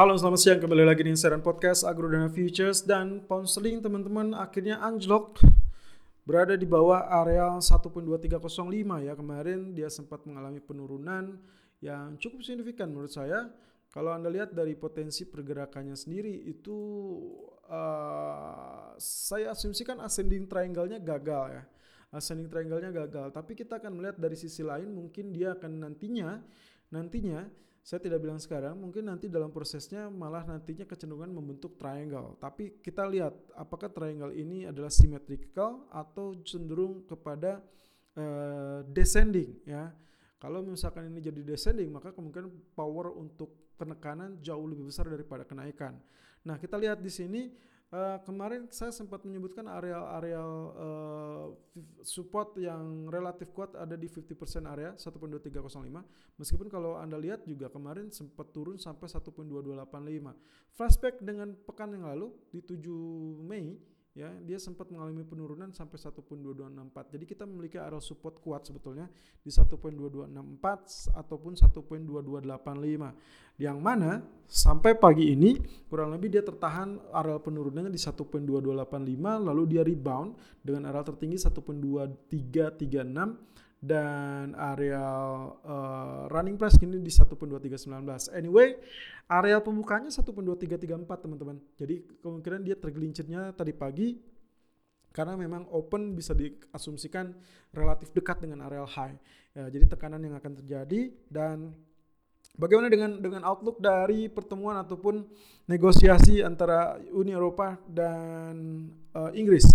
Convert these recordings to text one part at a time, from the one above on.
Halo selamat siang. Kembali lagi di Insider Podcast Agrodana Futures. Dan pound sterling teman-teman akhirnya anjlok. Berada di bawah area 1.2305 ya. Kemarin dia sempat mengalami penurunan yang cukup signifikan menurut saya. Kalau anda lihat dari potensi pergerakannya sendiri itu uh, saya asumsikan ascending triangle-nya gagal ya. Ascending triangle-nya gagal. Tapi kita akan melihat dari sisi lain mungkin dia akan nantinya nantinya saya tidak bilang sekarang, mungkin nanti dalam prosesnya malah nantinya kecenderungan membentuk triangle. Tapi kita lihat apakah triangle ini adalah symmetrical atau cenderung kepada uh, descending ya. Kalau misalkan ini jadi descending, maka kemungkinan power untuk penekanan jauh lebih besar daripada kenaikan. Nah, kita lihat di sini Uh, kemarin saya sempat menyebutkan areal-areal uh, support yang relatif kuat ada di 50% area 1.2305 meskipun kalau Anda lihat juga kemarin sempat turun sampai 1.2285 flashback dengan pekan yang lalu di 7 Mei ya dia sempat mengalami penurunan sampai 1.2264 jadi kita memiliki area support kuat sebetulnya di 1.2264 ataupun 1.2285 yang mana sampai pagi ini kurang lebih dia tertahan area penurunannya di 1.2285 lalu dia rebound dengan area tertinggi 1.2336 dan area uh, running price kini di 1.2319. Anyway, area pembukanya 1.2334 teman-teman. Jadi kemungkinan dia tergelincirnya tadi pagi karena memang open bisa diasumsikan relatif dekat dengan area high. Ya, jadi tekanan yang akan terjadi dan bagaimana dengan dengan outlook dari pertemuan ataupun negosiasi antara Uni Eropa dan uh, Inggris.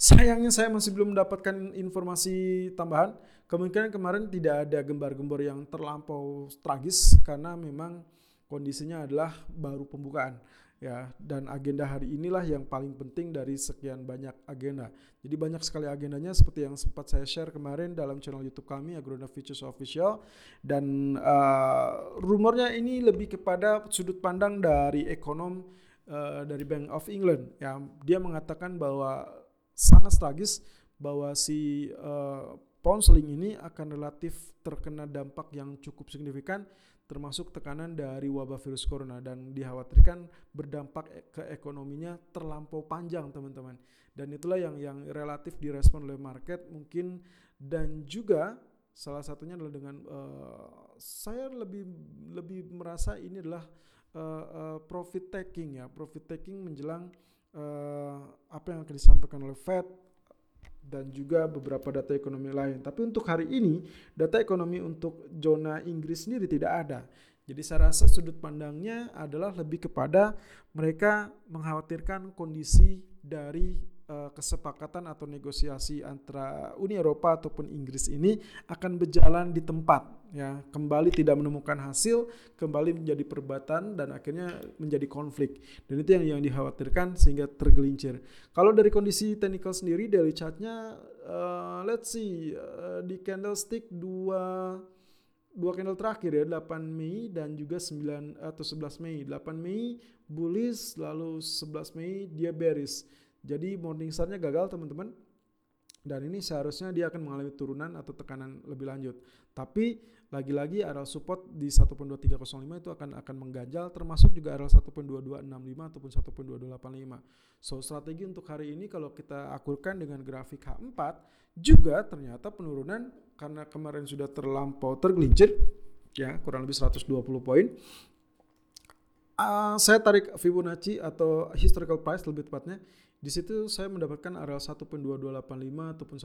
Sayangnya saya masih belum mendapatkan informasi tambahan. Kemungkinan kemarin tidak ada gembar-gembor yang terlampau tragis karena memang kondisinya adalah baru pembukaan ya dan agenda hari inilah yang paling penting dari sekian banyak agenda. Jadi banyak sekali agendanya seperti yang sempat saya share kemarin dalam channel YouTube kami Agrona Futures Official dan uh, rumornya ini lebih kepada sudut pandang dari ekonom uh, dari Bank of England ya dia mengatakan bahwa sangat tragis bahwa si uh, pound sterling ini akan relatif terkena dampak yang cukup signifikan termasuk tekanan dari wabah virus corona dan dikhawatirkan berdampak e, ke ekonominya terlampau panjang teman-teman. Dan itulah yang yang relatif direspon oleh market mungkin. Dan juga salah satunya adalah dengan uh, saya lebih lebih merasa ini adalah uh, uh, profit taking ya. Profit taking menjelang uh, apa yang akan disampaikan oleh Fed dan juga beberapa data ekonomi lain. Tapi untuk hari ini, data ekonomi untuk zona Inggris sendiri tidak ada. Jadi saya rasa sudut pandangnya adalah lebih kepada mereka mengkhawatirkan kondisi dari kesepakatan atau negosiasi antara Uni Eropa ataupun Inggris ini akan berjalan di tempat ya. Kembali tidak menemukan hasil kembali menjadi perbatan dan akhirnya menjadi konflik. Dan itu yang yang dikhawatirkan sehingga tergelincir. Kalau dari kondisi technical sendiri dari chartnya uh, let's see uh, di candlestick dua dua candle terakhir ya 8 Mei dan juga 9 atau 11 Mei. 8 Mei bullish lalu 11 Mei dia bearish jadi Morningstar-nya gagal teman-teman. Dan ini seharusnya dia akan mengalami turunan atau tekanan lebih lanjut. Tapi lagi-lagi area support di 1.2305 itu akan akan mengganjal termasuk juga area 1.2265 ataupun 1.2285. So strategi untuk hari ini kalau kita akurkan dengan grafik H4 juga ternyata penurunan karena kemarin sudah terlampau tergelincir ya kurang lebih 120 poin uh, saya tarik Fibonacci atau historical price lebih tepatnya di situ saya mendapatkan area 1.2285 ataupun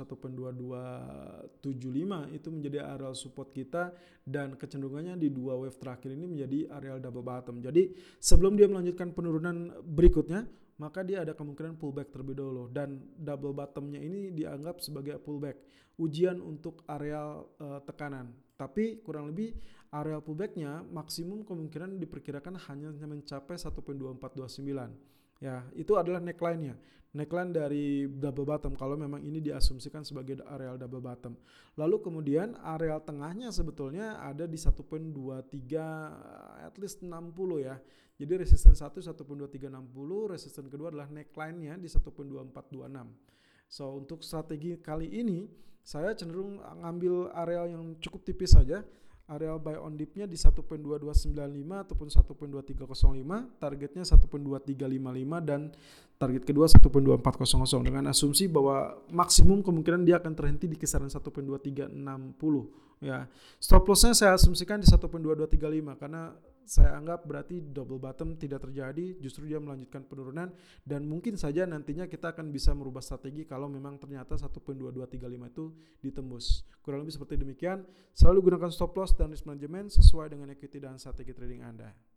1.2275 itu menjadi area support kita dan kecenderungannya di dua wave terakhir ini menjadi area double bottom. Jadi sebelum dia melanjutkan penurunan berikutnya, maka dia ada kemungkinan pullback terlebih dahulu dan double bottomnya ini dianggap sebagai pullback ujian untuk area uh, tekanan. Tapi kurang lebih area pullbacknya maksimum kemungkinan diperkirakan hanya mencapai 1.2429 Ya, itu adalah neckline-nya. Neckline dari double bottom kalau memang ini diasumsikan sebagai areal double bottom. Lalu kemudian areal tengahnya sebetulnya ada di 1.23 at least 60 ya. Jadi resistance 1 1.2360, resistance kedua adalah neckline-nya di 1.2426. So, untuk strategi kali ini saya cenderung ngambil areal yang cukup tipis saja Area buy on dip-nya di 1.2295 ataupun 1.2305, targetnya 1.2355 dan target kedua 1.2400 dengan asumsi bahwa maksimum kemungkinan dia akan terhenti di kisaran 1.2360 ya. Stop loss-nya saya asumsikan di 1.2235 karena saya anggap berarti double bottom tidak terjadi, justru dia melanjutkan penurunan dan mungkin saja nantinya kita akan bisa merubah strategi kalau memang ternyata 1.2235 itu ditembus. Kurang lebih seperti demikian. Selalu gunakan stop loss dan risk management sesuai dengan equity dan strategi trading Anda.